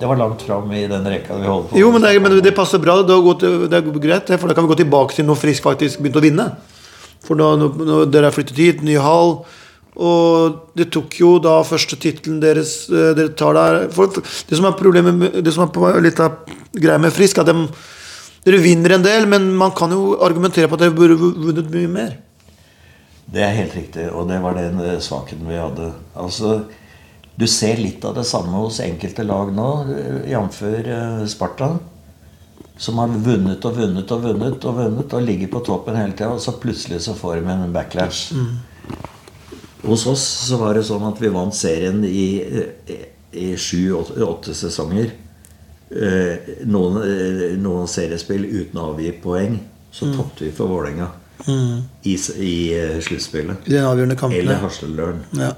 det var langt fram i den rekka vi holdt på Jo, men det, men det passer bra. Det, er greit, for da kan vi gå tilbake til når Frisk faktisk begynte å vinne. For da når, dere har flyttet hit, ny hall Og det tok jo da første tittelen deres eh, dere tar der for, Det som er problemet Det som er litt av greia med Frisk, at de, dere vinner en del, men man kan jo argumentere på at dere burde vunnet mye mer. Det er helt riktig, og det var den eh, svakheten vi hadde. Altså, du ser litt av det samme hos enkelte lag nå, eh, jf. eh, Sparta. Som har vunnet og vunnet og vunnet og vunnet og ligger på toppen hele tida, og så plutselig så får de en backlash. Hos oss så var det sånn at vi vant serien i, i sju-åtte sesonger. Eh, Noen, noen seriespill uten å avgi poeng. Så tapte vi for Vålerenga i, s- i sluttspillet. I avgjørende Eller. Hasleløren. Ja.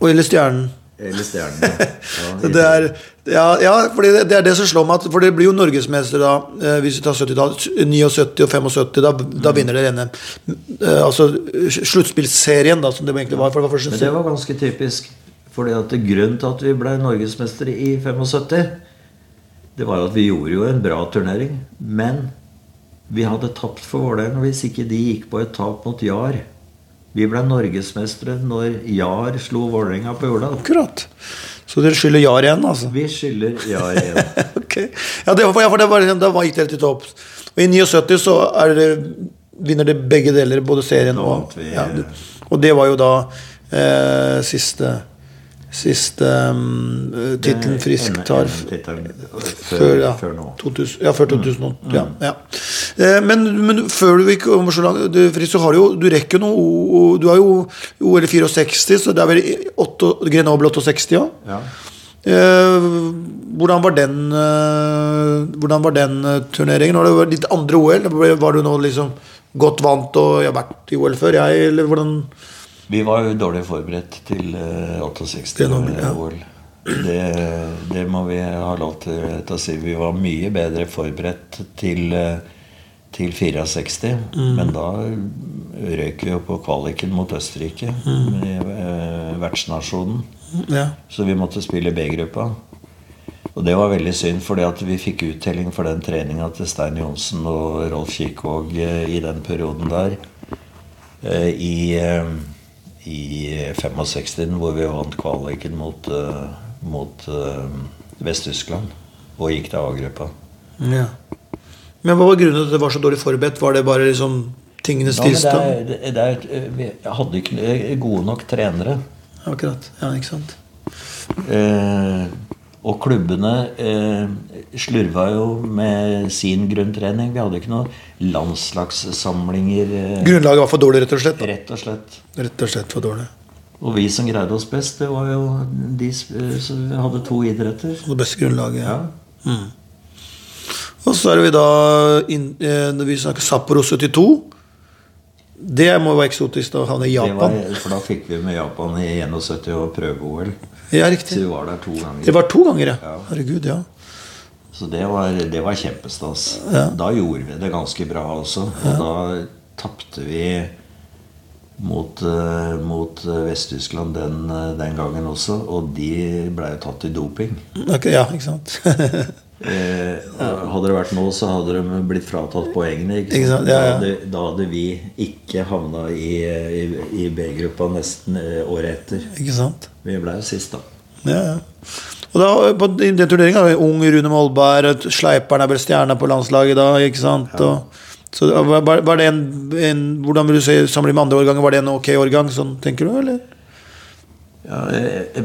Og eller Stjernen. Eller Stjernen. ja. det er, ja, ja det, det er det som slår meg. At, for det blir jo norgesmester da, eh, hvis vi tar 70-tallet. 79 og 75. Da, da vinner dere NM. Eh, altså sluttspillserien, da, som det egentlig var. For det var Men det var ganske typisk. Fordi at Grunnen til at vi ble norgesmestere i 75, det var jo at vi gjorde jo en bra turnering. Men vi hadde tapt for Vålerenga hvis ikke de gikk på et tap mot Jar. Vi ble norgesmestere når Jar slo Vålerenga på Jordal. Akkurat. Så dere skylder Jar igjen, altså? Vi skylder Jar igjen. ok. Ja, det var, ja, for det var, da gikk dere til topps. Og i 79 så det, vinner dere begge deler, både serien og ja, Og det var jo da eh, siste Siste um, tittelen Frisk tar før, ja, før nå. 2000, ja, før 2008. Ja, ja. Eh, men, men før du gikk over så langt du, Frisk, så har du jo Du rekker noe Du har jo OL 64, så det er vel Grenoble 68 òg? Ja. Eh, hvordan var den eh, Hvordan var den eh, turneringen? Var det ditt andre OL? Var du nå liksom godt vant og jeg har vært i OL før, jeg? Eller hvordan Vi var jo dårlig forberedt til eh, 68 Det. Det, må vi ha lov til, til å si. Vi var mye bedre forberedt til, eh, til 64. Mm. Men da røyk vi jo på kvaliken mot Østerrike, Mm. i, eh, vertsnasjonen. Ja. Så vi måtte spille B-gruppa. Og det var veldig synd, at vi fikk uttelling for den treninga til Stein Johnsen og Rolf Kikvåg eh, i den perioden der. Eh, I, eh, i 65, hvor vi vant kvaliken mot, eh, mot eh, Vest-Tyskland. Og gikk til A-gruppa. ja. Men hva var grunnen til at det var så dårlig forberedt? Var det bare liksom tingenes Ja, det tilstand? er, det, er, eh, vi hadde ikke gode nok trenere. Akkurat. Ja, ikke sant? Eh, og klubbene eh, slurva jo med sin grunntrening. Vi hadde ikke noen landslagssamlinger. Eh, Grunnlaget var for dårlig, rett og slett? da. rett og slett. Rett og slett for dårlig. Og vi som greide oss best, det var jo de som hadde to idretter. Det beste grunnlaget. Ja. Mm. Og så er vi da inn, eh, Når vi snakker Sapporo 72 Det må være eksotisk å havne i Det var, Japan. for da fikk vi med Japan i 71 og prøve-OL. Ja, Så vi var der to ganger. Det var to ganger, ja. Ja. Herregud, ja. Så det var, det var kjempestas. Ja. Da gjorde vi det ganske bra også. Og da tapte vi mot, eh, mot eh, Vest-Tyskland den, eh, den gangen også. Og de ble jo tatt i doping. Okay, ja, ikke sant? Eh, Hadde det vært nå, så hadde de blitt fratatt poengene. Ikke Ikke sant? Ja, ja. Da, hadde, da hadde vi ikke havna i, i, i B-gruppa nesten eh, året etter. ikke sant? Vi ble jo sist, da. Ja, ja. Og da, på den turneringa var ung Rune Molberg, Sleiperen er vel stjerna på landslaget da, ikke sant? Og, så var, var det en, en Hvordan vil du si sammenlignet med andre årganger? Var det en ok årgang, sånn tenker du, eller? Ja,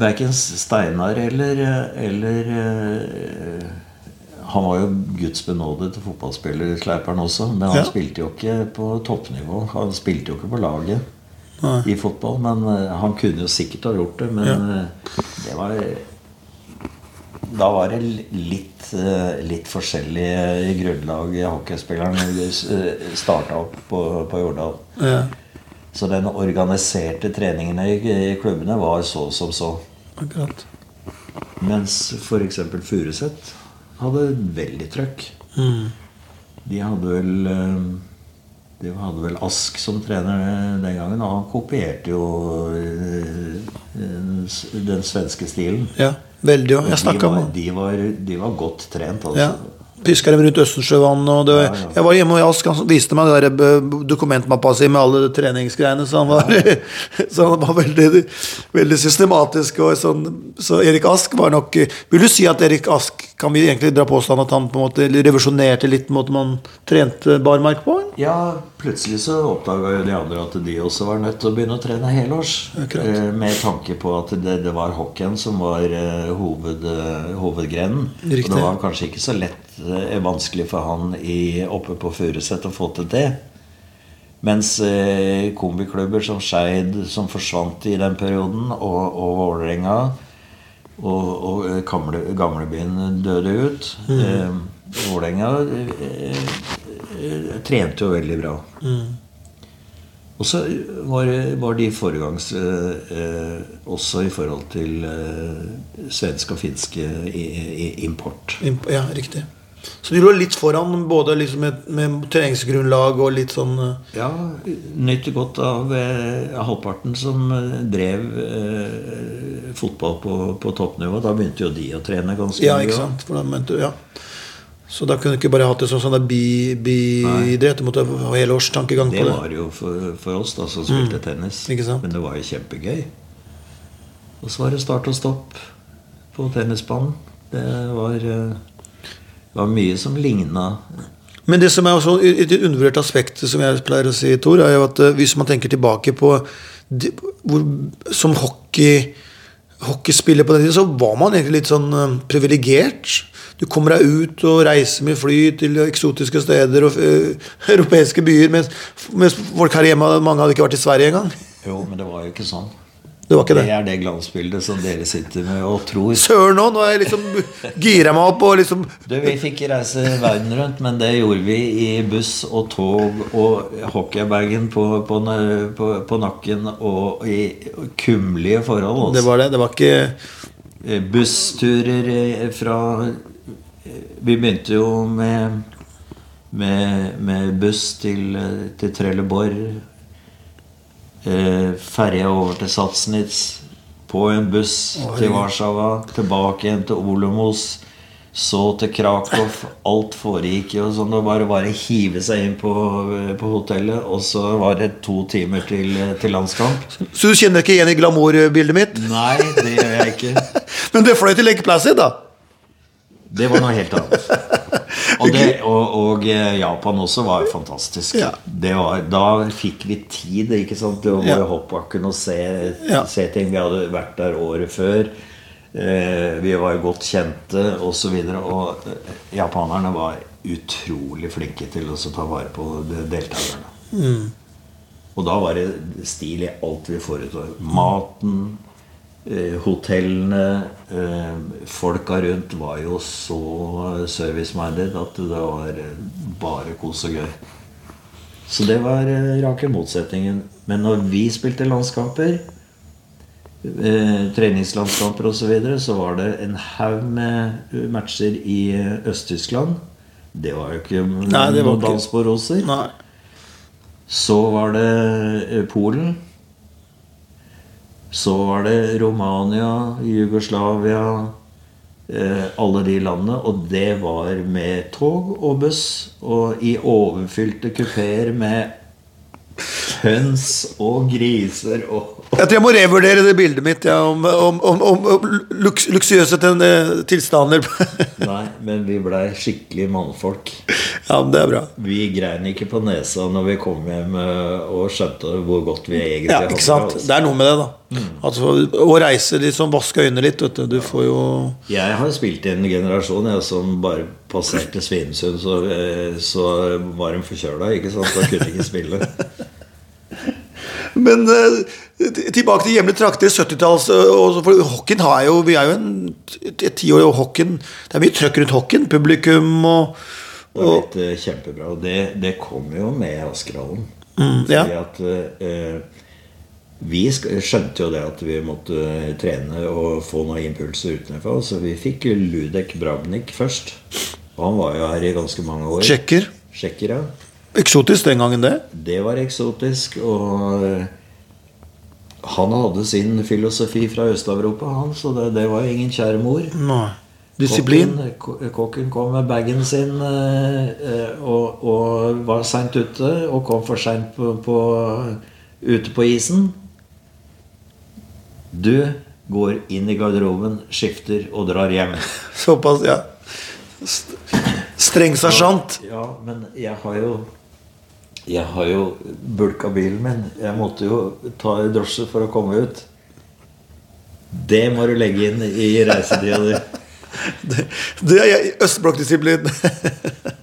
Verken Steinar eller, eller eh, Han var jo Guds benådede fotballspiller, Sleiperen også. Men han Ja. spilte jo ikke på toppnivå. Han spilte jo ikke på laget Nei. i fotball. Men eh, han kunne jo sikkert ha gjort det. Men ja. det var Da var det litt, eh, litt forskjellig i grunnlag hockeyspilleren starta opp på, på Jordal. Ja, Så den organiserte treningen i, i klubbene var så som så. akkurat. Mens f.eks. Furuset hadde veldig trøkk. Mm. De hadde vel eh, De hadde vel Ask som trener den gangen, og han kopierte jo eh, den svenske stilen. Ja, Veldig òg. Jeg De snakka var, med de, de var godt trent, altså. ja. Piska dem rundt Østersjøvannet. Og det, Ja, ja. Jeg var hjemme og Ask, han viste meg det der eh, dokumentmappa si med alle treningsgreiene, så han var, så han var veldig, veldig systematisk. Sånn, så Erik Ask var nok Vil du si at Erik Ask Kan vi egentlig dra påstand at han på en måte revolusjonerte litt måten man trente barmark på? Ja, plutselig så oppdaga jo de andre at de også var nødt til å begynne å trene helårs. Akkurat. Eh, med tanke på at det, det var hockeyen som var eh, hoved, hovedgrenen. Riktig. Og det var kanskje ikke så lett eh, vanskelig for han i, oppe på Furuset å få til det. Mens eh, kombiklubber som Skeid, som forsvant i den perioden, og, og Vålerenga og, og eh, gamle, gamlebyen døde ut. Eh, Vålerenga eh, eh, trente jo veldig bra. Og så var, var de foregangs eh, eh, også i forhold til eh, svensk og finske i, i, import. Imp- Ja, riktig. Så du lå litt foran både liksom med, med treningsgrunnlag og litt sånn eh, Ja, nøt godt av eh, halvparten som eh, drev eh, fotball på, på toppnivå. Da begynte jo de å trene ganske Ja, mye. ikke sant? For da mente, ja. Så da kunne du ikke bare hatt det som sånn biidrett? bi-. Du måtte ha helårstankegang Det på det. var jo for, for oss da som spilte tennis. Ikke sant? Men det var jo kjempegøy. Og så var det start og stopp på tennisbanen. Det var, eh, det var mye som ligna Men det som er også et undervurdert aspekt, som jeg pleier å si, Tor, er jo at eh, hvis man tenker tilbake på hvor, Som hockey hockeyspiller på den tiden, så var man egentlig litt sånn eh, privilegert. Du kommer deg ut og reiser med fly til eksotiske steder og eh, europeiske byer, mens, mens folk her hjemme mange hadde ikke vært i Sverige engang. Jo, men det var jo ikke sånn. Det var ikke Det det. er det glansbildet som dere sitter med og tror. Søren nå, nå har jeg liksom gira meg opp og liksom Du, Vi fikk reise verden rundt, men det gjorde vi i buss og tog og hockeybagen på, på, på, på nakken og i kummerlige forhold. Det Altså. var det. Det var ikke Eh, Bussturer eh, fra Vi begynte jo med, med, med buss til, eh, til Trelleborg. Eh, Ferja over til Satsnitz. På en buss Oi. til Warszawa. Tilbake igjen til Olomos. Så til Krakow. Alt foregikk jo sånn. Det bare å hive seg inn på, på hotellet, og så var det to timer til, til landskamp. Så du kjenner ikke igjen i glamourbildet mitt? Nei, det gjør jeg ikke. Men det fløy til lekeplassen, da? Det var noe helt annet. Og, det, og, og eh, Japan også var jo fantastisk. Ja. Det var, da fikk vi tid ikke sant, til å gå Ja. hoppbakken og se, Ja. se ting. Vi hadde vært der året før. Eh, vi var godt kjente osv. Og, så og eh, japanerne var utrolig flinke til å ta vare på deltakerne. Mm. Og da var det stil i alt vi foretok. Maten, hotellene, eh, folka rundt var jo så service-minded at det var eh, bare kos og gøy. Så det var eh, rake motsetningen. Men når vi spilte landskamper, eh, treningslandskamper osv., så, videre, så var det en haug med eh, matcher i eh, Øst-Tyskland. Det var jo ikke Nei, dans på roser. Nei. Så var det eh, Polen. Så var det Romania, Jugoslavia eh, Alle de landene. Og det var med tog og buss. Og i overfylte kupeer med høns og griser og Jeg tror jeg må revurdere det bildet mitt ja, om, om, om, om, luks, luksuriøse tilstander. Nei, men vi blei skikkelig mannfolk. ja, men det er bra. Vi grein ikke på nesa når vi kom hjem eh, og skjønte hvor godt vi egentlig Ja, ikke sant? det. altså. Det er noe med det, da. Altså, å reise sånn, vaske øynene litt, vet du. Du får jo Jeg har spilt i en generasjon jeg, som bare passerte Svinesund, så, eh, så var de forkjøla. Ikke sant? Da kunne de ikke spille. Men eh, tilbake til hjemlige trakter, 70-talls eh, og så- For hockeyen har jo Vi er jo en, et tiår, i hockeyen Det er mye trøkk rundt hockeyen. Publikum og, Det har og blitt kjempebra. Og det, det kom jo med Askerhallen. Mm, ja. At eh, vi skjønte jo det at vi måtte trene og få noen impulser utenfra. Så vi fikk Ludek Brabnik først. Og han var jo her i ganske mange år. Tsjekker. Tsjekker, ja. Eksotisk den gangen, det. Det var eksotisk. Og, Han hadde sin filosofi fra Øst-Europa, han, så det, det var ingen kjære mor. Nei. Disiplin. Kokken, kokken kom med bagen sin eh, eh, og, og var seint ute. Og kom for seint ute på isen. Du går inn i garderoben, skifter og drar hjem. Såpass, ja. St- Streng sersjant. Ja, men jeg har jo Jeg har jo bulka bilen min. Jeg måtte jo ta i drosje for å komme ut. Det må du legge inn i reisetida di. Det, det er østblokkdisiplin.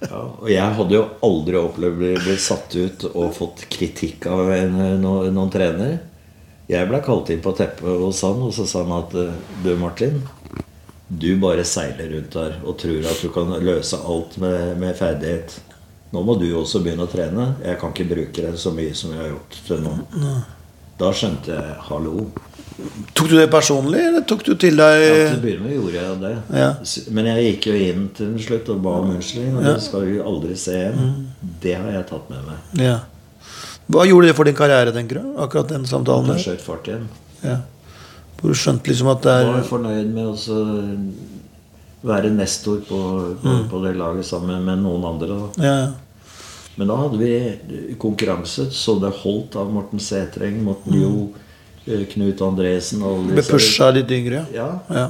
Ja, og jeg hadde jo aldri opplevd å bli, bli satt ut og fått kritikk av en, noen, noen trener. Jeg ble kalt inn på teppet hos han, og så sa han at Du, Martin. Du bare seiler rundt der og tror at du kan løse alt med, med ferdighet. Nå må du også begynne å trene. Jeg kan ikke bruke det så mye som jeg har gjort til nå. Da skjønte jeg hallo. Tok du det personlig, eller tok du til deg Ja, til å begynne med gjorde jeg det. Ja. Men jeg gikk jo inn til slutt og ba om unnskyldning. Og det skal du aldri se igjen. Det har jeg tatt med meg. Ja. Hva gjorde det for din karriere, tenker du? Akkurat den samtalen Jeg har skjøt fart igjen. Ja. Hvor du skjønte liksom at det er var fornøyd med å være nestor på, på, på det laget sammen med noen andre. Da. Ja, ja. Men da hadde vi konkurranse. Så det holdt av Morten Sætreng, Morten Jo, eh, Knut Andresen Ble pusha litt yngre, Ja, ja.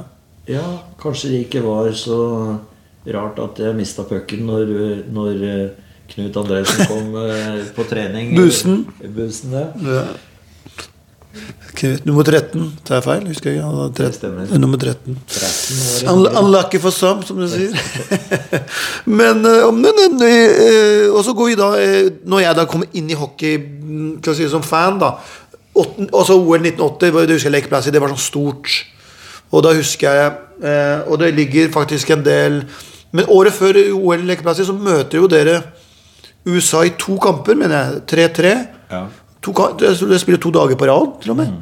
ja, kanskje det ikke var så rart at jeg mista pucken når, når eh, Knut Andresen kom eh, på trening. Bussen. Bussen, ja. Knut, Nummer 13. Tar jeg feil? Husker jeg ikke. Det 13. stemmer. Nummer 13. 13 unlucky for some, som du sier. men, eh, men eh, Og så går vi da eh, Når jeg da kommer inn i hockey Kan til si som fan, da Også OL 1980, det husker jeg lekeplass i, det var sånn stort. Og da husker jeg Og det ligger faktisk en del Men året før OL lekeplass i, så møter jo dere USA i to kamper, mener jeg. 3-3. Ja. To, dere spiller to dager på rad, til og med.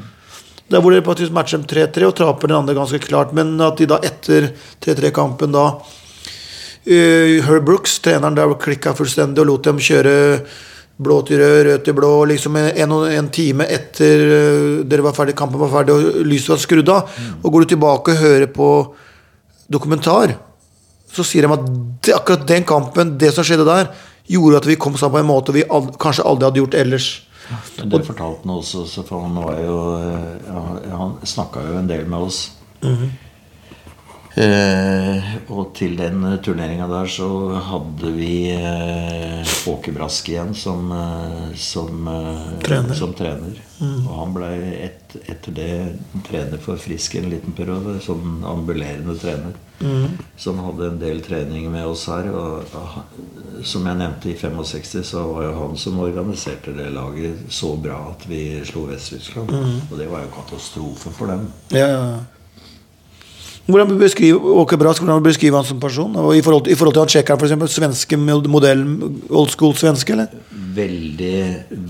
Der hvor dere faktisk matcher dem 3-3 og taper den andre ganske klart. Men at de da etter 3-3-kampen da uh, Herb Brooks, treneren der, klikka fullstendig og lot dem kjøre blå til rød, rød til blå. Liksom en, en time etter uh, dere var ferdig, kampen var ferdig og lyset var skrudd av. Og går du tilbake og hører på dokumentar, så sier de at det, akkurat den kampen, det som skjedde der, gjorde at vi kom sammen på en måte vi ald kanskje aldri hadde gjort ellers. Det fortalte han også, for han var jo eh, ja, Han snakka jo en del med oss. Eh, og til den turneringa der så hadde vi eh, Åke Brask igjen som, eh, som, eh, Trener. som trener. Og han ble et, etter det trener for Frisk en liten periode. Sånn ambulerende trener. Så han hadde en del trening med oss her. Og ah, som jeg nevnte, i 65 så var jo han som organiserte det laget så bra at vi slo Vest-Tyskland. Og det var jo katastrofe for dem. Ja, ja. ja. Hvordan beskriver Åke Brask, hvordan beskriver han som person? I forhold til, i forhold til han tsjekkeren, f.eks. Svenske modell, old school svenske, eller? Veldig,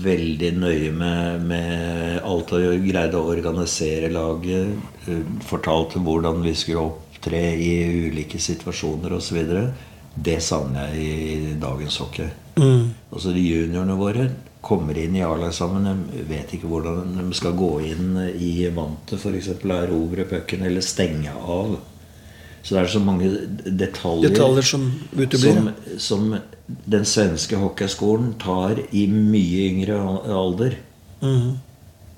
veldig nøye med, med alt og greide å organisere laget. eh, Fortalte hvordan vi skulle opptre i ulike situasjoner osv. Det savner jeg i dagens hockey. Altså de Juniorene våre kommer inn i A-lag sammen. De vet ikke hvordan de skal gå inn i vantet, f.eks. erobre pucken eller stenge av. Så det er så mange detaljer, Detaljer som som, som den svenske hockeyskolen tar i mye yngre alder. Mm.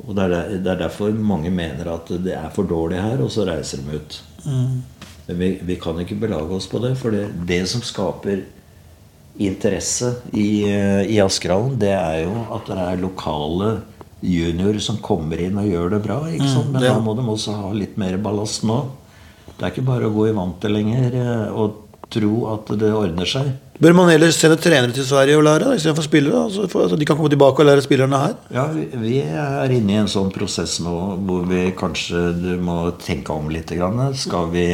Og det er, det er derfor mange mener at det er for dårlig her, og så reiser de ut. Mm. Men vi, vi kan ikke belage oss på det, for det, det som skaper interesse i, eh, i Askerhallen, det er jo at det er lokale juniorer som kommer inn og gjør det bra. Ikke sant? Men ja. da må de også ha litt mer ballast nå. Det er ikke bare å gå i vantet lenger eh, og tro at det ordner seg. Bør man heller sende trenere til Sverige og lære, istedenfor spillere? Altså, for at de kan komme tilbake og lære spillerne her? Ja, vi, er inne i en sånn prosess nå hvor vi kanskje må tenke om litt. Skal vi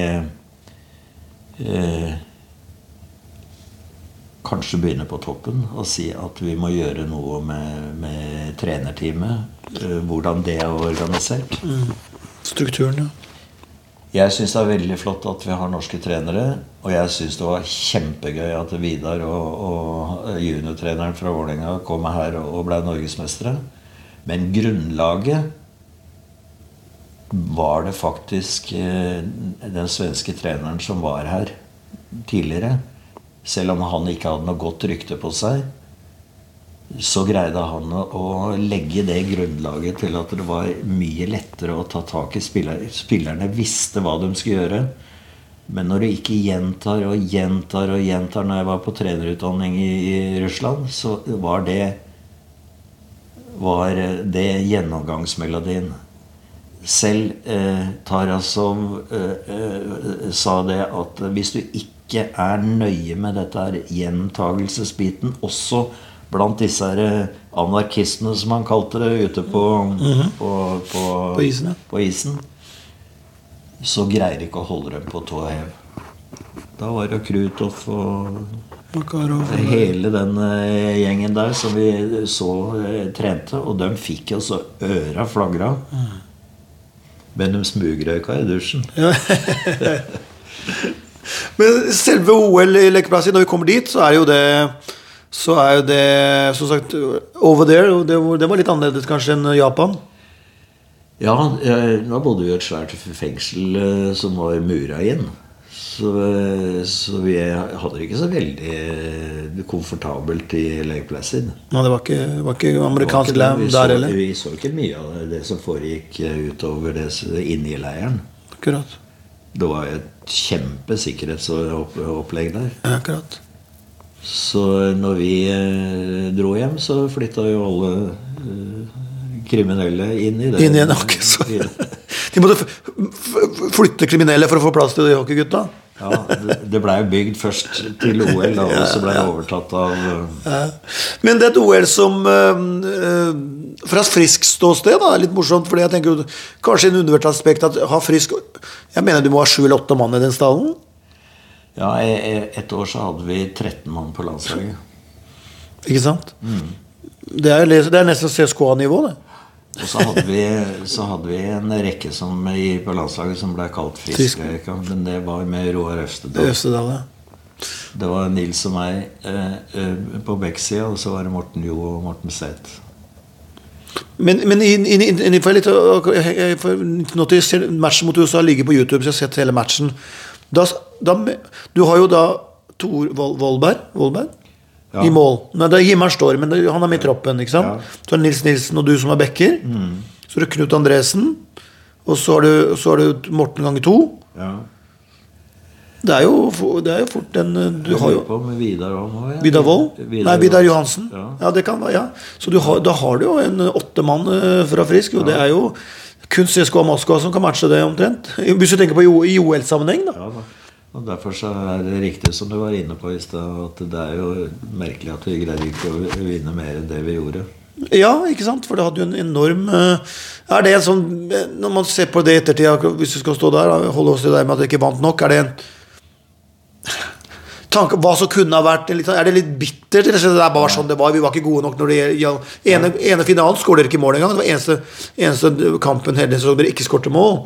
eh, kanskje begynne på toppen og si at vi må gjøre noe med, med trenerteamet? Eh, hvordan det er organisert? Strukturen, ja. Jeg syns det er veldig flott at vi har norske trenere. Og jeg syns det var kjempegøy at Vidar og, og juniortreneren fra Vålerenga kom her og ble norgesmestere. Men grunnlaget var det faktisk eh, den svenske treneren som var her tidligere. Selv om han ikke hadde noe godt rykte på seg, så greide han å, legge det grunnlaget til at det var mye lettere å ta tak i spillerne. Spillerne visste hva de skulle gjøre. Men når du ikke gjentar og gjentar og gjentar Når jeg var på trenerutdanning i Russland, så var det var det gjennomgangsmelodien. Selv eh, Tarasov eh, eh, sa det at hvis du ikke er nøye med dette her gjentagelsesbiten, også blant disse her eh, anarkistene, som han kalte det, ute på, på, på, På isen, ja. på isen, så greier ikke å holde dem på tå hev. Da var det Krutov og Makarov. hele den eh, gjengen der som vi så eh, trente, og de fikk jo så øra flagra. Men de smugrøyka i dusjen. Men selve OL i lekeplassen, når vi kommer dit, så er jo det så er jo det som sagt over there. Det, var- det var litt annerledes kanskje enn Japan. Ja, nå bodde vi i et svært fengsel eh, som var mura inn. Så, eh, så vi hadde det ikke så veldig eh, komfortabelt i Lake Placid. Men det var ikke, var ikke Det var amerikansk ikke der heller. Vi så ikke mye av det, som foregikk utover det inne i leiren. Akkurat. Det var et kjempesikkerhetsopplegg der. Akkurat. Så når vi eh, dro hjem, så flytta jo alle eh, kriminelle inn i det. Inn i en akke. så- De måtte flytte kriminelle for å få plass til de hockeygutta. Ja, det, blei bygd først til OL, og så blei det overtatt av eh, Men det er et OL som Fra et frisk ståsted da, er litt morsomt. Fordi jeg tenker kanskje Kanskje en undervurdert aspekt at ha frisk Jeg mener du må ha sju eller åtte mann i den stallen. Ja, et år så hadde vi 13 mann på landslaget. Ikke sant? Det, er, det er nesten CSKA-nivå, det. Og så hadde vi, så hadde vi en rekke som, i, på landslaget som ble kalt Frisk. Men det var med Roar Øvstedal. Ja. Det var Nils og meg eh, eh, på Beck-sida, og så var det Morten Jo og Morten Sæth. Men, men inn, inn, inn, inn, for litt, Når jeg- ser- Matchen mot USA ligger på YouTube, så jeg har sett hele matchen. Da, da, du har jo da Tor Vol- Vollberg, Vollberg Ja. i mål. Nei, det er Himmelen står, men han er med i troppen. ikke sant? Ja. Mm. Så er det Nils Nilsen og du som er backer. Så er det Knut Andresen. Og så har du, så har du Morten ganger to. Ja. Det er jo, det er jo fort en Du har jo på med Vidar òg ja. Vidar Wold? Nei, Vidar Johansen. Ja. Ja, det kan være, ja. Så du har, da har du jo en åtte mann eh, fra Frisk. Og det er jo kun CSKA Moskva som kan matche det omtrent. Hvis du tenker på i OL-sammenheng, da. Ja, da. Og Derfor så er det riktig som du var inne på i stad, at det er jo merkelig at vi greide ikke å vinne mer enn det vi gjorde. Ja, ikke sant? For det hadde jo en enorm eh, Er det en sånn eh, Når man ser på det i ettertid, hvis vi skal stå der, holde oss til det med at vi ikke vant nok, er det en tanke hva som kunne ha vært sånn- Er det litt bittert? Eller det er bare sånn det var, vi var ikke gode nok når det gjaldt Ene, ene finalen skåret dere ikke mål engang. Det var eneste, eneste kampen hele sesongen dere ikke skåret mål.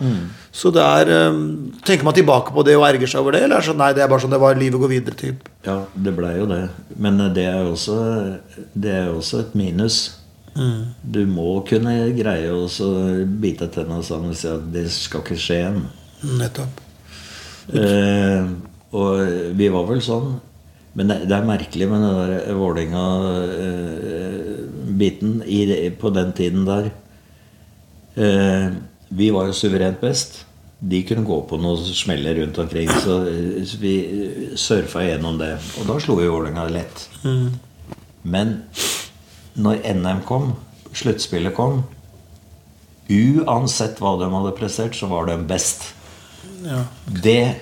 Så det er eh, Tenker man tilbake på det og erger seg over det, eller er det sånn nei, det er bare sånn det var, livet går videre, typ. Ja, det blei jo det. Men det er jo også, det er jo også et minus. Du må kunne greie å bite tenna sammen og si at det skal ikke skje igjen. Nettopp. Eh, og vi var vel sånn. Men det, det er merkelig med den der Vålerenga-biten på den tiden der. Eh, vi var jo suverent best. De kunne gå på noen smeller rundt omkring, så eh, så vi surfa gjennom det. Og da slo vi Vålerenga lett. Men når NM kom, sluttspillet kom Uansett hva de hadde prestert, så var de best. Ja. Det,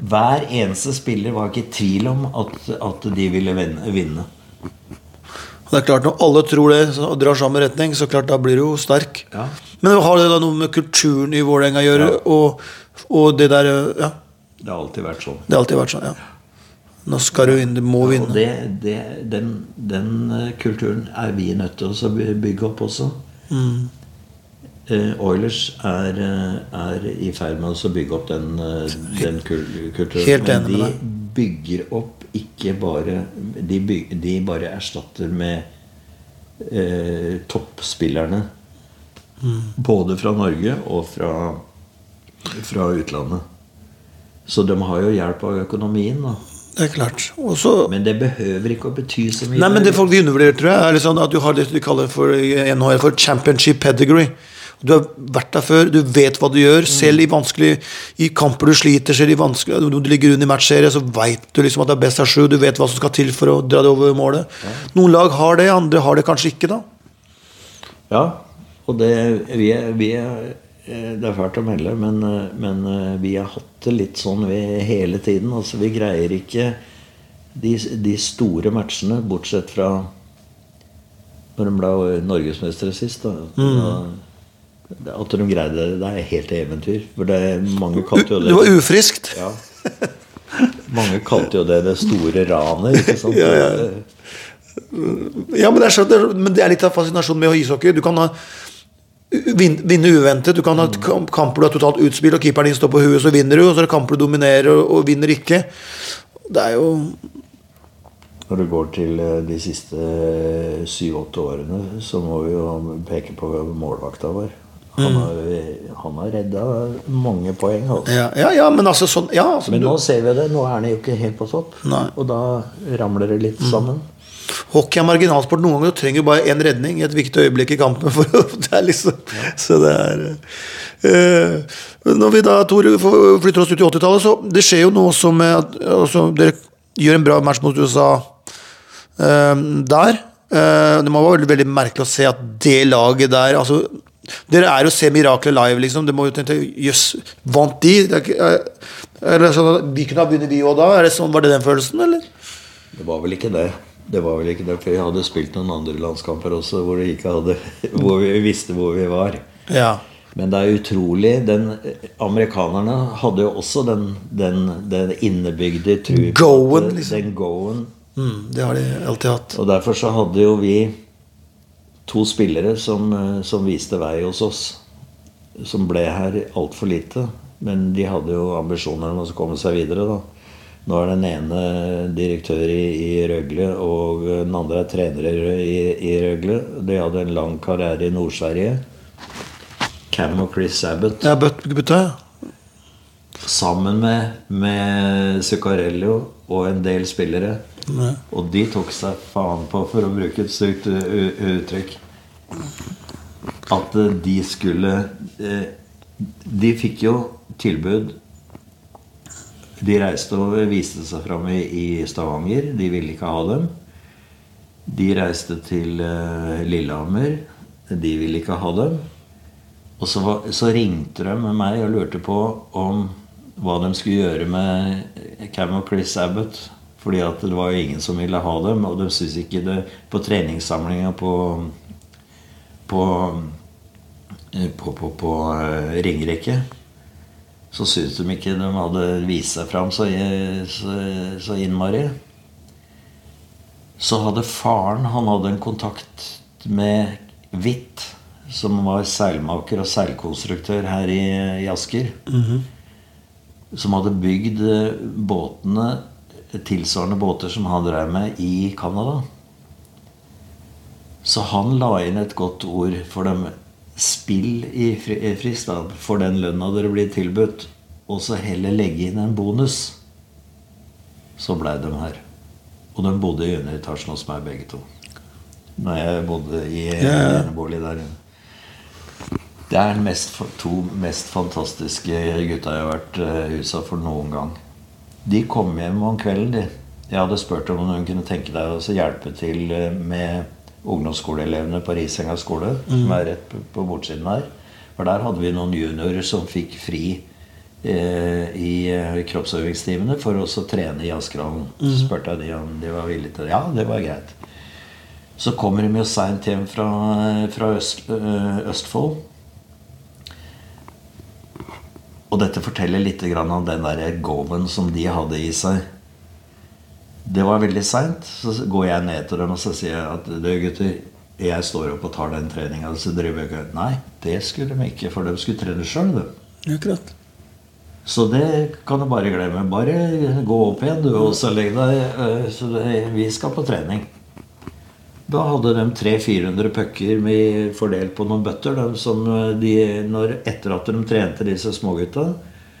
hver eneste spiller var ikke i tvil om at, at de ville vinne. Det er klart Når alle tror det og drar samme retning, så klart da blir du jo sterk. Ja. Men har det da noe med kulturen i Vålerenga å gjøre? Ja. Og, og det der Ja, Det har alltid vært sånn. det har alltid vært sånn. ja Nå skal du inn, du må vinne. det, det, den, den eh, kulturen er vi nødt til å bygge opp også. Mm. Eh, Oilers er, eh, er i ferd med å bygge opp den, eh, den kulturen. Helt enig med deg. De bygger opp ikke bare De, byg, de bare erstatter med eh, toppspillerne. Både fra Norge og fra, fra utlandet. Så de har jo hjelp av økonomien. da. Det er klart. Også, Men det behøver ikke å bety så mye. Nei, men det folk undervurderer, tror jeg, er sånn at du har det de kaller for for championship pedigree. Du har vært der før, du vet hva du gjør. Selv i vanskelig I kamper du sliter, selv i vanskelig Når du ligger under i matchserie, så veit du liksom at det er best av sju. Du vet hva som skal til for å dra det over målet. Noen lag har det, andre har det kanskje ikke, da. Ja, og det vi er, vi er eh, Det er fælt å melde, men, eh, men eh, vi har hatt det litt sånn vi, hele tiden. Altså, vi greier ikke de, de store matchene, bortsett fra når de ble norgesmestere sist. Da. Da- At de greide det, det er helt eventyr. For det mange kalte jo Det det var ufriskt. ja. Mange kalte jo det det store ranet. Ikke sant? Ja, ja. Ja, men det, er, men det er litt av fascinasjonen med ishockey. Du kan ha vinne uventet. Du kan ha kamper du har totalt utspill, og keeperen din står på huet, så vinner du. Og så er det kamper du dominerer og, og vinner ikke. Det er jo Når du går til eh, de siste syv-åtte årene, så må vi jo peke på målvakta vår. Han har, han har redda mange poeng. Altså. Ja, ja, ja men altså sånn ja, altså, Men nå ser vi det. Nå er han jo ikke helt på topp. Nei. Og da ramler det litt sammen. Hockey er marginalsport. Noen ganger trenger du bare én redning i et viktig øyeblikk i kampen. Det liksom, Så det er eh, Når vi da Tor, flytter oss ut i 80-tallet, så det skjer jo noe som eh, altså, Dere gjør en bra match mot USA eh, der. Uh, det må være veldig, veldig merkelig å se at det laget der altså, Dere er jo se miraklet live, liksom. Det må jo tenke Jøss, vant de? Eh, er sånn vi kunne ha vunnet, vi òg da? Er det sånn, var det den følelsen, eller? Det var vel ikke det. Det var vel ikke det, For jeg hadde spilt noen andre landskamper også hvor, hadde, hvor vi visste hvor vi var. Ja. Men det er utrolig den, Amerikanerne hadde jo også den, den, den innebygde tru Go-en, liksom. Den go-en. Mm, det har de alltid hatt. Og derfor så hadde jo vi to spillere som, eh, som viste vei hos oss. Som ble her altfor lite. Men de hadde jo ambisjoner om å komme seg videre, da. Nå er den ene direktør i, i Røgle, og den andre er trener i, i Røgle. De hadde en lang karriere i Nord-Sverige. Cam og Chris Abbott. Ja, but, but. Sammen med, med Zuccarello og en del spillere. Ja. Og de tok seg faen på, for å bruke et stygt uttrykk, at de skulle De fikk jo tilbud De reiste og viste seg fram i, Stavanger. De ville ikke ha dem. De reiste til eh, Lillehammer. De ville ikke ha dem. Og så, var, så ringte de med meg og lurte på om hva de skulle gjøre med Cam og Chris Abbott. Fordi at det var jo ingen som ville ha dem, og de syntes ikke det På treningssamlinga på på, eh, på, på, på eh, Ringerike så syntes de ikke de hadde vist seg fram så, så, så innmari. Så hadde faren Han hadde en kontakt med Hvitt, som var seilmaker og seilkonstruktør her i, i Asker. Som hadde bygd eh, båtene, tilsvarende båter som han drev med i Canada. Så han la inn et godt ord for dem. Spill i Fri- Fristad for den lønna dere blir tilbudt, og så heller legge inn en bonus. Så blei de her. Og de bodde i underetasjen hos meg, begge to. Når jeg bodde i enebolig der. Det er de to mest fantastiske gutta jeg har vært i utsatt for noen gang. De kom hjem om kvelden, de. Jeg hadde spurt om hun kunne tenke deg å hjelpe til eh, med ungdomsskoleelevene på Risenga skole, som er rett på- bortsiden her. For der hadde vi noen juniorer som fikk fri eh, i eh, kroppsøvingstimene for å trene i Askerhallen. Så spurte jeg de om de var villige til det. Ja, det var greit. Så kommer de jo seint hjem fra, fra Øst, Østfold. Og dette forteller litt grann om den der gåven som de hadde i seg. Det var veldig seint. Så går jeg ned til dem og så sier jeg at du gutter, jeg står opp og tar den treninga. Så driver jeg ikke Nei, det skulle de ikke, for de skulle trene sjøl, Akkurat. Så det kan du bare glemme. Bare gå opp igjen, du, og så legg deg. øh, Så det, vi skal på trening. Da hadde de 300-400 pucker med- fordelt på noen bøtter. De, eh, de, når, etter at de trente disse smågutta,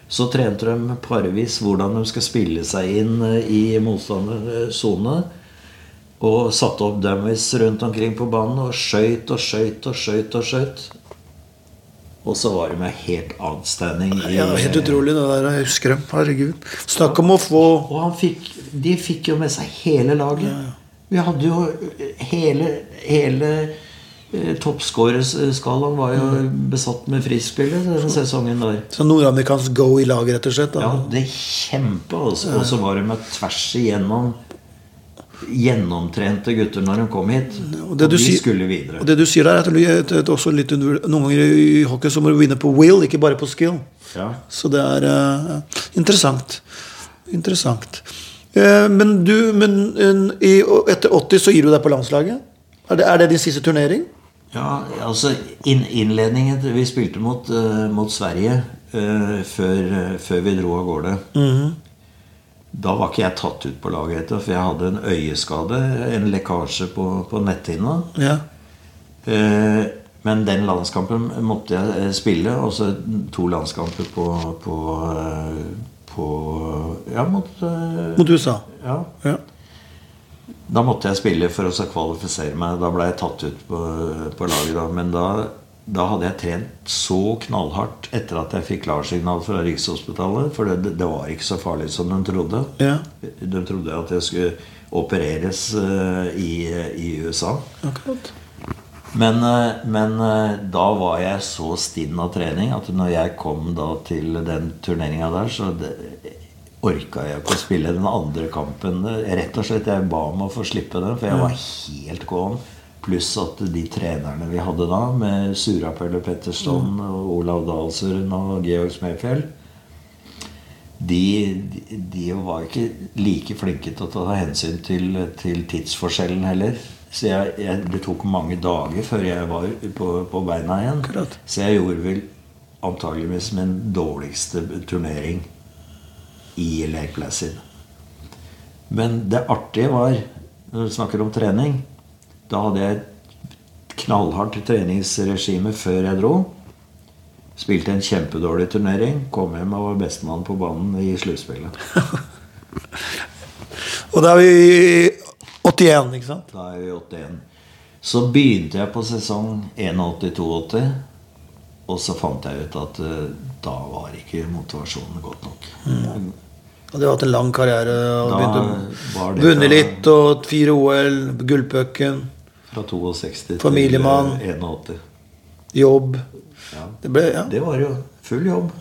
så trente de parvis hvordan de skal spille seg inn eh, i motstanderens sone. Og satte opp dummies rundt omkring på banen og skøyt og skøyt og skøyt og skøyt. Og så var de helt outstanding. i- Ja, helt utrolig, det der. Jeg husker dem. Herregud. Snakk om å få Og han fikk, de fikk jo med seg hele laget. Vi hadde jo hele, hele eh, Toppskårerskalaen var jo besatt med frispillet den sesongen der. Så nordamerikansk go i lag, rett og slett. Ja, Da. det kjempe, altså. Og så var de med tvers igjennom gjennomtrente gutter når de kom hit. Og Og, det du de sier- skulle videre. Og det du sier der, er at det er også litt under, noen ganger i hockey så må du vinne på will, ikke bare på skill. Ja. Så det er uh, interessant. Interessant. Eh, men du, men i, etter 80 så gir du deg på landslaget? Er det, er det din siste turnering? Ja, altså inn, Innledningen Vi spilte mot, uh, mot Sverige uh, før, uh, før vi dro av gårde. Da var ikke jeg tatt ut på laget etter, for jeg hadde en øyeskade. En lekkasje på, på netthinna. Ja. Men den landskampen måtte jeg spille. Og så to landskamper på, på, på Ja, mot uh, Mot USA. ja. Ja. Da måtte jeg spille for å kvalifisere meg. Da ble jeg tatt ut på, på laget. da Men da, da hadde jeg trent så knallhardt etter at jeg fikk klarsignal fra Rikshospitalet. For det, det var ikke så farlig som de trodde. Ja. De trodde at jeg skulle opereres uh, i, i USA. Akkurat. Men, eh, men eh, da var jeg så stinn av trening at når jeg kom til den turneringa der, så det, orka jeg ikke å spille den andre kampen. Rett og slett, Jeg ba om å få slippe den, for jeg var helt gåen. Pluss at de trenerne vi hadde da, med Surapelle Petterson, og Olav Dahlsrud og Georg Smefjell de, de, de var ikke like flinke til å ta hensyn til, til tidsforskjellen heller. Så jeg, jeg, det tok mange dager før jeg var på, på beina igjen. Akkurat. Så jeg gjorde vel antageligvis min dårligste turnering i Lake Placid. Men det artige var, når du snakker om trening Da hadde jeg et knallhardt treningsregime før jeg dro. Spilte en kjempedårlig turnering. Kom hjem og var bestemann på banen i sluttspillet. Og da er vi i 81, ikke sant? Da er vi 81. Så begynte jeg på sesong 81-82, og så fant jeg ut at uh, da var ikke motivasjonen godt nok. Og du har hatt en lang karriere og vunnet litt og fire OL, gullpucken, Fra 62 Familiemann. til eh, 81. jobb. Det ble, ja. Det var jo full jobb.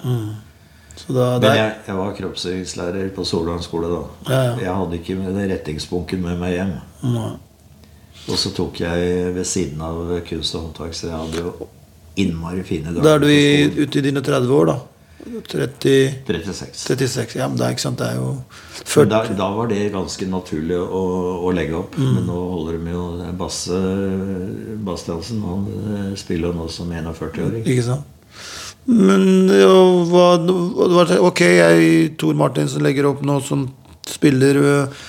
Så da, Men jeg, jeg var kroppsøvingslærer på Solvang skole da. Ja, ja. Jeg hadde ikke med den rettingsbunken med meg hjem. Nei. Og så tok jeg ved siden av kunst og håndverk, så jeg hadde jo innmari fine dager. da er du i, ute i dine 30 år, da. 30, 36. 36. Ja, men det er sant, det er jo Men 40 da, da var det ganske naturlig å, å legge opp. Mm. Men nå holder de jo Basse Bastiansen. Han spiller jo nå som 41-åring. Ikke sant? Men hva, hva Ok, jeg, Tor Martinsen, legger opp nå som spiller. øh,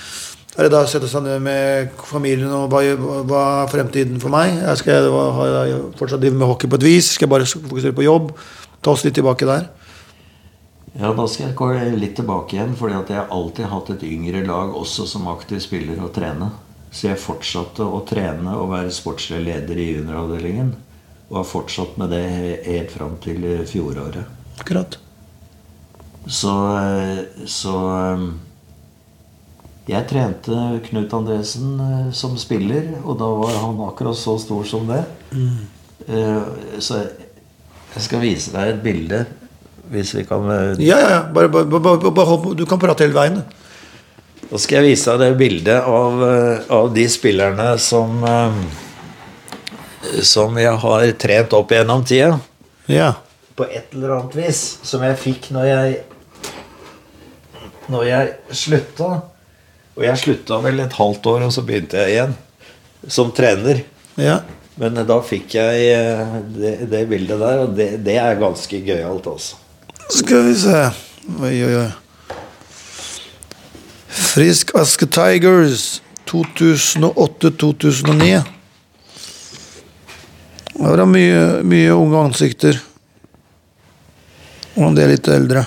Er det da å sette seg ned med familien og hva, hva er fremtiden for meg? Jeg skal jeg fortsatt drive med hockey på et vis? Skal jeg bare fokusere på jobb? Ta oss litt tilbake der. Ja, Da skal jeg gå litt tilbake igjen, fordi at jeg har alltid hatt et yngre lag også som aktiv spiller og trene. Så jeg fortsatte å trene og være sportslig leder i junioravdelingen. Og har fortsatt med det helt fram til fjoråret. Akkurat. Så, eh, så eh, Jeg trente Knut Andresen eh, som spiller, og da var han akkurat så stor som det. Mm. Så jeg skal vise deg et bilde, hvis vi kan Ja, ja. Bare, bare, bare, bare. Du kan prate hele veien. Da skal jeg vise deg det bildet av, av de spillerne som Som jeg har trent opp gjennom tida. Ja. På et eller annet vis. Som jeg fikk når jeg Når jeg slutta. Og jeg slutta vel et halvt år, og så begynte jeg igjen. Som trener. ja. Men da fikk jeg eh, det, det bildet der, og det, det er ganske gøyalt, altså. Skal vi se Oi, oi, oi. Frisk Aske Tigers. 2008-2009. Det var mye, mye unge ansikter. Og en del litt eldre.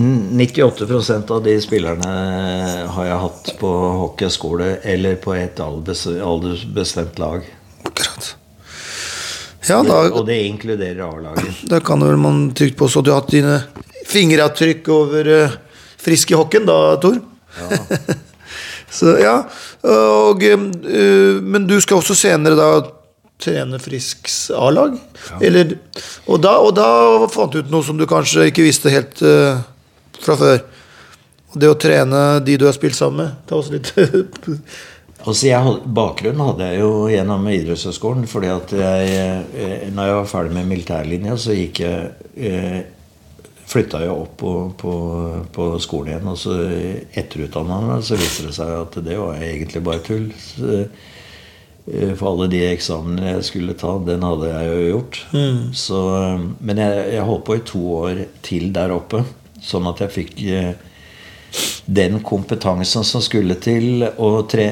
98% av de spillerne har jeg hatt på hockeyskole eller på et aldersbestemt lag. Akkurat. Ja, da, Og det inkluderer A-laget. da kan vel man trygt påstå at du har hatt dine fingeravtrykk over uh, frisk i hockeyen da, Tor? Så ja. Og, uh, men du skal også senere da trene Frisks A-lag? Ja. og og da fant du ut noe som du kanskje ikke visste helt uh, fra før. Og det å trene de du har spilt sammen med. Ta oss litt Altså jeg, Bakgrunnen hadde jeg jo gjennom idrettshøyskolen. fordi at jeg, eh, når jeg var ferdig med militærlinja, så gikk jeg eh, flytta jeg opp på, på, på skolen igjen. Og så etterutdanna meg, så viste det seg at det var egentlig bare tull. Så, for alle de eksamenene jeg skulle ta, den hadde jeg jo gjort. Så, eh, men jeg, jeg holdt på i to år til der oppe, sånn at jeg fikk eh, den kompetansen som skulle til å tre,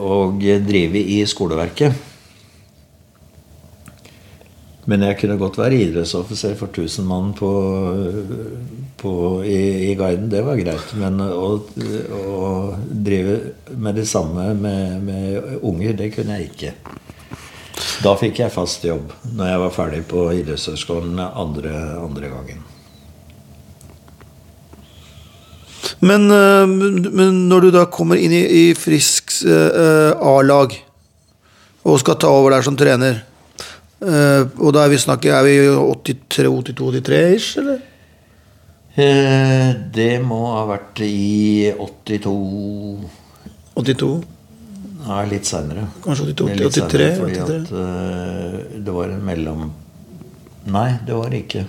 å drive i skoleverket. Men jeg kunne godt være idrettsoffiser for 1000 mann på, på, i, i guiden. Det var greit. Men å, å drive med det samme med, med unger, det kunne jeg ikke. Da fikk jeg fast jobb når jeg var ferdig på idrettshøyskolen andre, andre gangen. Men, eh, men når du da kommer inn i, i Frisks eh, A-lag og skal ta over der som trener eh, Og da er vi snakket, er vi 83-82-83-ish, eller? Uh, Det må ha vært i 82 82? Nei, litt seinere. Kanskje 82, Det er litt 83, senere, Fordi 83. at uh, det var en mellom Nei, det var det ikke.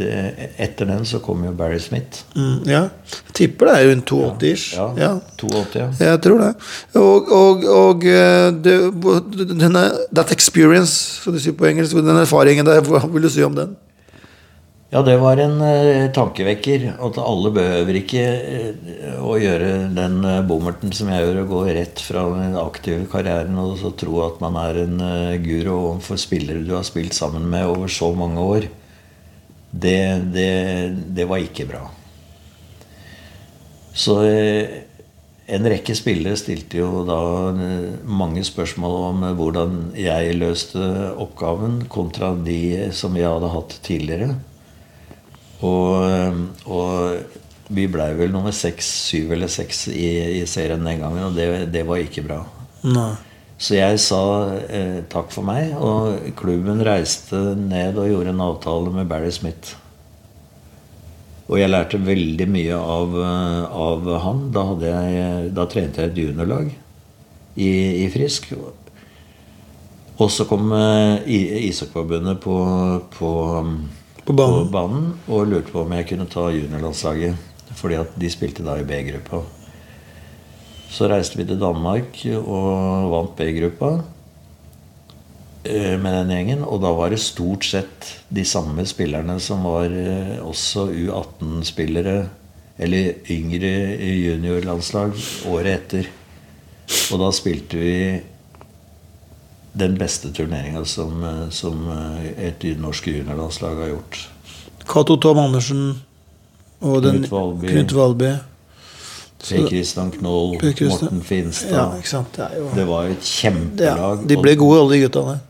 Det, etter den så kom jo Barry Smith. Mm, ja. Jeg tipper det er rundt 82-ish. Ja, Ja. 82, ja. Jeg tror det. Og, og, og eh, det, denne, That experience, som du sier på engelsk, den erfaringen der, hva vil du si om den? Ja, det var en uh, tankevekker. At alle behøver ikke uh, å gjøre den uh, bommerten som jeg gjør, å gå rett fra den aktive karrieren og så tro at man er en eh, guru overfor spillere du har spilt sammen med over så mange år. Det, det, det var ikke bra. Så eh, en rekke spillere stilte jo da eh, mange spørsmål om eh, hvordan jeg løste oppgaven, kontra de som jeg hadde hatt tidligere. Og, og vi blei vel nummer seks, syv eller seks i, i serien den gangen, og det, det var ikke bra. Nei. Så jeg sa eh, takk for meg, og klubben reiste ned og gjorde en avtale med Barry Smith. Og jeg lærte veldig mye av, eh, av han. Da, jeg, da trente jeg et juniorlag i, i Frisk. Og så kom eh, Ishockeyforbundet på, på, På banen. banen og lurte på om jeg kunne ta juniorlandslaget. Fordi at de spilte da i B-gruppa. Så reiste vi til Danmark og vant B-gruppa eh, med den gjengen. Og da var det stort sett de samme spillerne som var eh, også U18-spillere. Eller yngre juniorlandslag året etter. Og da spilte vi den beste turneringa som, eh, som et norsk juniorlandslag har gjort. Cato Tom Andersen og den Knut Valby. Knut Valby. Per Kristian Knoll, Morten Finstad. Ja. Det jo Det var et ja, kjempelag. De ble gode, alle de gutta der.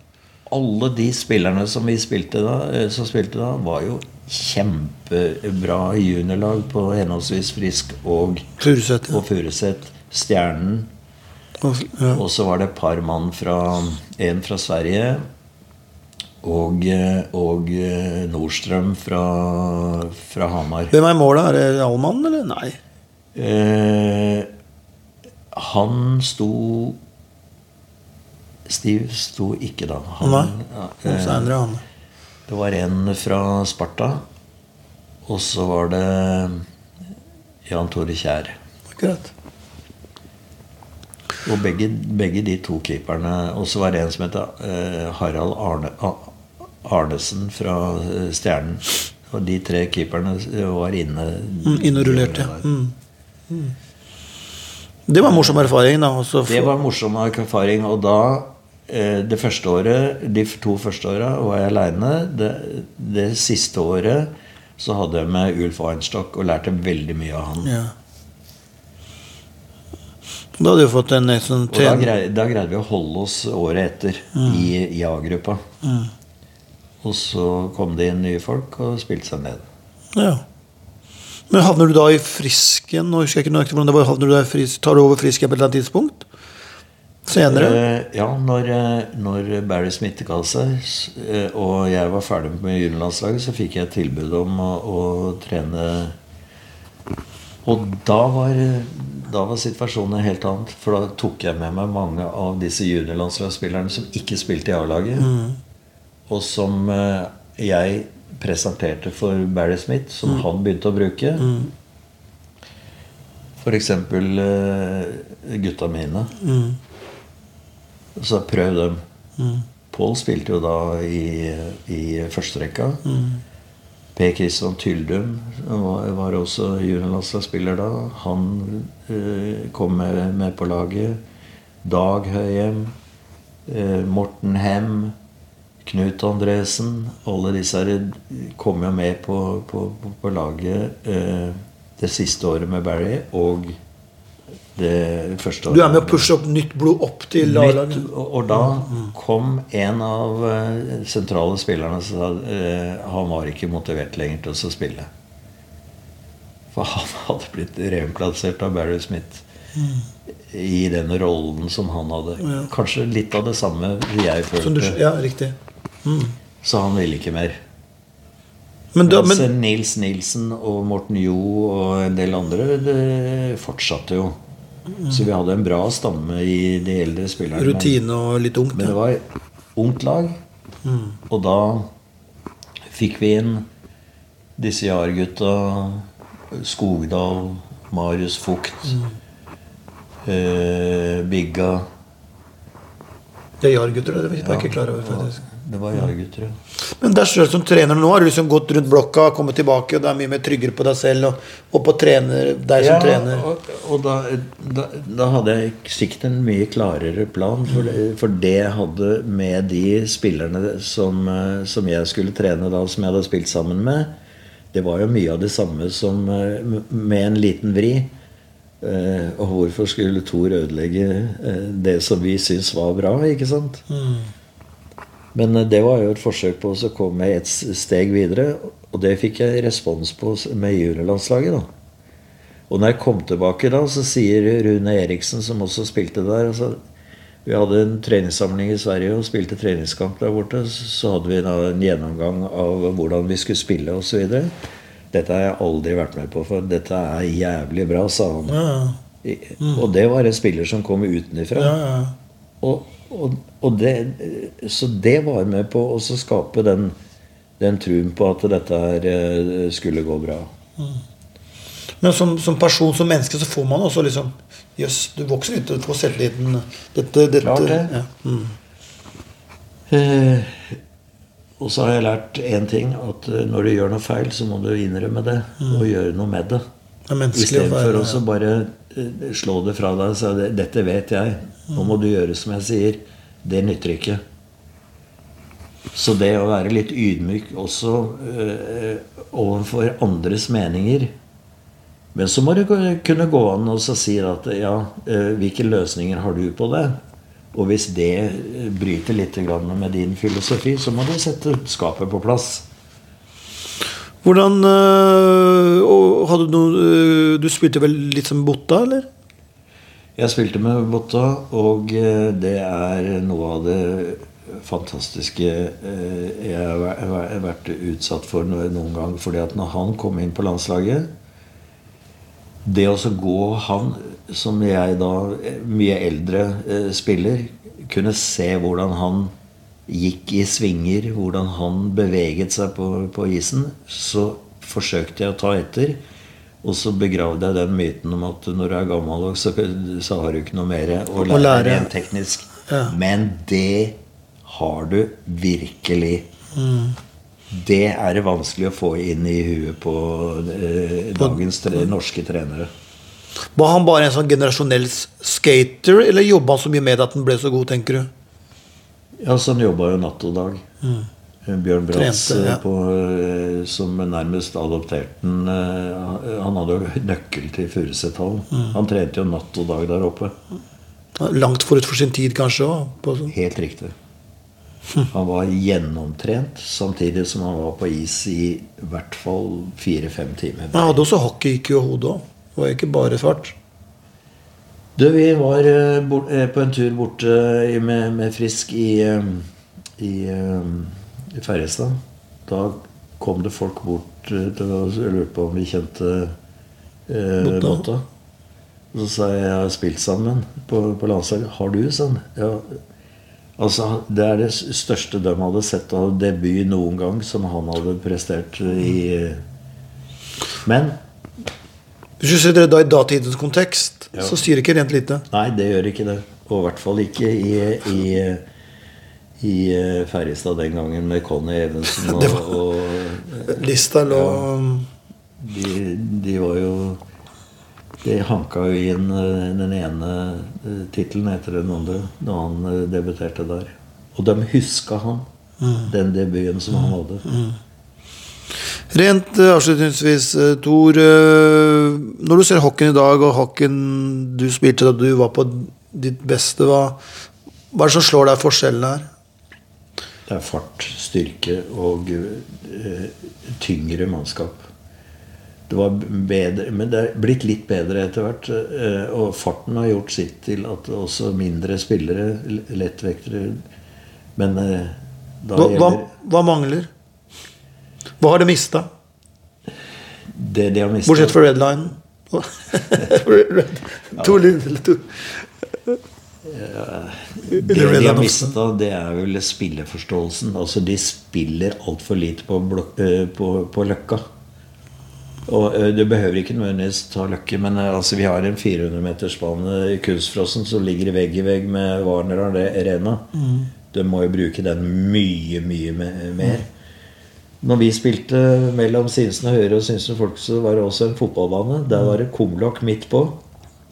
Alle de spillerne som vi spilte da, eh, som spilte da, var jo kjempebra juniorlag på henholdsvis Frisk og, Furuset. Furuset. Stjernen. Og- Ja. Så var det et par mann fra En fra Sverige. Og, eh, og eh, Nordstrøm fra, fra Hamar. Hvem er i målet? Er det Allmann, eller? Nei. Eh, han sto Steve sto ikke da. Han, Nei. ja, Og eh, senere han. det var en fra Sparta. Og så var det Jan Tore Kjær. Akkurat. Og begge, begge de to keeperne Og så var det en som het eh, Harald Arne, Arnesen fra eh, Stjernen. Og de tre keeperne var inne. Mm, inne og rullerte. Mm. Mm. Det var en morsom erfaring, da. Også Det var en morsom erfaring. Og da eh, Det første året, de to første åra var jeg aleine. Det, det siste året så hadde jeg med Ulf Weinstock og lærte veldig mye av han. ja. Da hadde du fått en sånn Og da, grei, da greide vi å holde oss året etter i, i A-gruppa. Og så kom det inn nye folk og spilte seg ned. Ja. Men havner du da i Frisken? Nå husker jeg ikke nøyaktig hvordan det var. Havner du da i frisk, tar du over Frisken på et eller annet tidspunkt? Senere? Uh, ja, når, eh, når Barry Smith ga seg, eh, og jeg var ferdig med juniorlandslaget, så fikk jeg tilbud om å, å trene Og da var, da var situasjonen en helt annen. For da tok jeg med meg mange av disse juniorlandslagsspillerne som ikke spilte i A-laget. Og som jeg presenterte for Barry Smith, som han begynte å bruke. F.eks. Uh, gutta mine. Mm. Så prøv dem. Pål spilte jo da i, i førsterekka. Per Kristian Tyldum var, var også juniorlandslagsspiller da. Han uh, kom med, med på laget. Dag Høyem. Uh, Morten Hem. Knut Andresen. Alle disse her kom jo med på, på, på, laget eh, det siste året med Barry og det første året Du er med å pushe opp nytt blod opp til A-laget? og da kom en av eh, sentrale spillerne og sa eh, han var ikke motivert lenger til å spille. For han hadde blitt reimplassert av Barry Smith i den rollen som han hadde. Ja. Kanskje litt av det samme jeg Som du, følte. ja, riktig. Så han ville ikke mer. Men, da, men... men Nils Nilsen og Morten Jo og en del andre det fortsatte jo. Så vi hadde en bra stamme i de eldre spillerne. rutine og litt ungt. Men det var ungt lag. Og da fikk vi inn disse Jar-gutta. Skogdal, Marius Fugt, eh, Bigga Det er Jar-gutter, det var jeg ikke klar over. faktisk. Det var Jar-gutter, ja. Men der selv som trener nå har du liksom gått rundt blokka, kommet tilbake, og du er mye mer tryggere på deg selv og, og på trener, deg som trener. Og, og da, da, da hadde jeg sikkert en mye klarere plan. For det, for det jeg hadde med de spillerne som, eh, som jeg skulle trene da, som jeg hadde spilt sammen med, det var jo mye av det samme som eh, med en liten vri. Eh, og hvorfor skulle Thor ødelegge det som vi syns var bra, ikke sant? Men eh, det var jo et forsøk på å komme et steg videre. Og det fikk jeg respons på med juniorlandslaget. da. Og når jeg kom tilbake da, så sier Rune Eriksen, som også spilte der altså, Vi hadde en treningssamling i Sverige og spilte treningskamp der borte. Så hadde vi da en gjennomgang av hvordan vi skulle spille osv. Dette har jeg aldri vært med på, for dette er jævlig bra, sa han. Ja, I- Og det var en spiller som kom utenfra. ja, ja. Og, og, og det, så det var med på å så skape den, den truen på at dette her eh, skulle gå bra. Men som, som person, som menneske, så får man også liksom Jøss, du vokser litt du får selvtilliten. Dette, dette Klart det. Ja. Mm. Eh, og så har jeg lært én ting. At eh, når du gjør noe feil, så må du innrømme det. Og gjøre noe med det. Det Istedenfor å bare slå det fra deg og si 'dette vet jeg'. Nå må du gjøre som jeg sier. Det nytter ikke. Så det å være litt ydmyk også eh, overfor andres meninger Men så må det kunne gå an å si at ja, eh, hvilke løsninger har du på det? Og hvis det eh, bryter litt med din filosofi, så må du sette skapet på plass. Hvordan og hadde Du noe øh, Du spilte vel litt som Botta, eller? Jeg spilte med Botta, og eh, det er noe av det fantastiske eh, jeg har væ- væ- vært utsatt for noen gang. fordi at når han kom inn på landslaget Det å gå han, som jeg da, eh, mye eldre eh, spiller, kunne se hvordan han gikk i svinger, hvordan han beveget seg på, på isen, så forsøkte jeg å ta etter. Og så begravde jeg den myten om at når du er gammel, så, så har du ikke noe mer å lære, lære. rent teknisk. Ja. Men det har du virkelig. Det er det vanskelig å få inn i huet på eh, dagens tre, norske trenere. Var han bare en sånn generasjonell skater, eller jobba han så mye med at han ble så god, tenker du? Ja, så han jobba jo natt og dag. Bjørn Bratz, ja. eh, på, eh, som nærmest adopterte eh, Han hadde jo nøkkel til Furusethallen. Han trente jo natt og dag der oppe. Langt forut for sin tid, kanskje? Også. Helt riktig. Han var gjennomtrent samtidig som han var på is i hvert fall fire-fem timer. Han hadde også hockey i hodet òg. Det var ikke bare fart. Du, vi var eh, eh, på en tur borte med, med Frisk i, eh, i, i Ferjestad. Da kom det folk bort til oss og lurte på om vi kjente eh, Botta. Så sa jeg jeg har spilt sammen på, på landslaget. Har du, sånn? Ja. Altså, Det er det største de hadde sett av debut noen gang som han hadde prestert i eh. Men Hvis du ser det da i datidens kontekst, Ja. så styrer ikke rent lite. Nei, det gjør ikke det. Og i hvert fall ikke i, i, i eh, Ferjestad den gangen med Conny Evensen. Og, var- og Lista lå de, de var jo De hanka jo inn eh, den ene eh, tittelen etter den andre da han debuterte der. Og de huska han. Den debuten som han hadde. Rent eh, avslutningsvis, eh, Tor. eh, Når du ser hockeyen i dag, og hockeyen du spilte da du var på ditt beste, hva, hva er det som slår deg forskjellen her? Det er fart, styrke og uh, tyngre mannskap. Det var bedre, men det er blitt litt bedre etter hvert. Uh, Og farten har gjort sitt til at også mindre spillere, lettvektere Men uh, da Hva, hva, gjelder hva mangler? Hva har de mista? det de har Bortsett mistet fra Red Line. To to. Det de har mista, det er vel spilleforståelsen. Altså, de spiller altfor lite på, blok eh, på, på Løkka. Og eh, Du behøver ikke nødvendigvis ta Løkke, men eh, altså, vi har en 400-metersbane i Kunstfrossen som ligger vegg i vegg med Warner Arena. De må jo bruke den mye, mye mer. Når vi spilte mellom Sinsen og Høyre og Sinsen folk, så var det også en fotballbane. Der var det kumlokk midt på.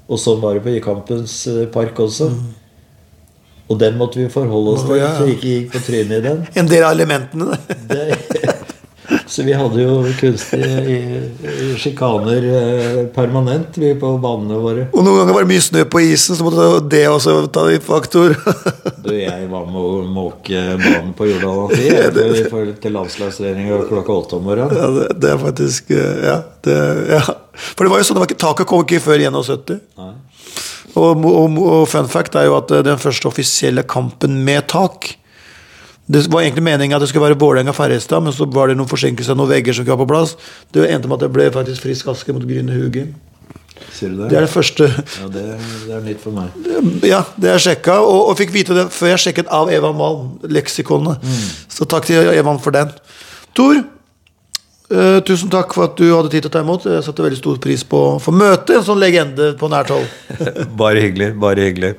Og sånn var det på Kampens eh, park også. Og den måtte vi forholde oss til, ja. så vi ikke gikk på trynet i den. En del av elementene. Det, så vi hadde jo kunstige sjikaner eh, permanent vi på banene våre. Og noen ganger var det mye snø på isen, så måtte det også ta i faktor. Du, jeg var med å måke banen på Jordal Amfi til landslagstreninga klokka åtte om morgenen. Ja, det, det er faktisk eh, ja, det, ja. For det var jo sånn, det var ikke, taket kom ikke før 71. Nei. Og, og, og fun fact er jo at eh, den første offisielle kampen med tak Det var egentlig meningen at det skulle være Vålerenga-Ferjestad, men så var det noen forsinkelser, noen vegger som ikke var på plass. Det endte med at det ble faktisk Frisk Aske mot Gryne Hugin. Sier du det? Det er det første Ja, det, det er nytt for meg. Ja, det jeg sjekka, og, og fikk vite det før jeg sjekket av Evan Malm, leksikonet. Så takk til Evan for den. Tor, uh, tusen takk for at du hadde tid til å ta imot. Jeg satte veldig stor pris på å få møte en sånn legende på nært hold. Bare hyggelig. Bare hyggelig.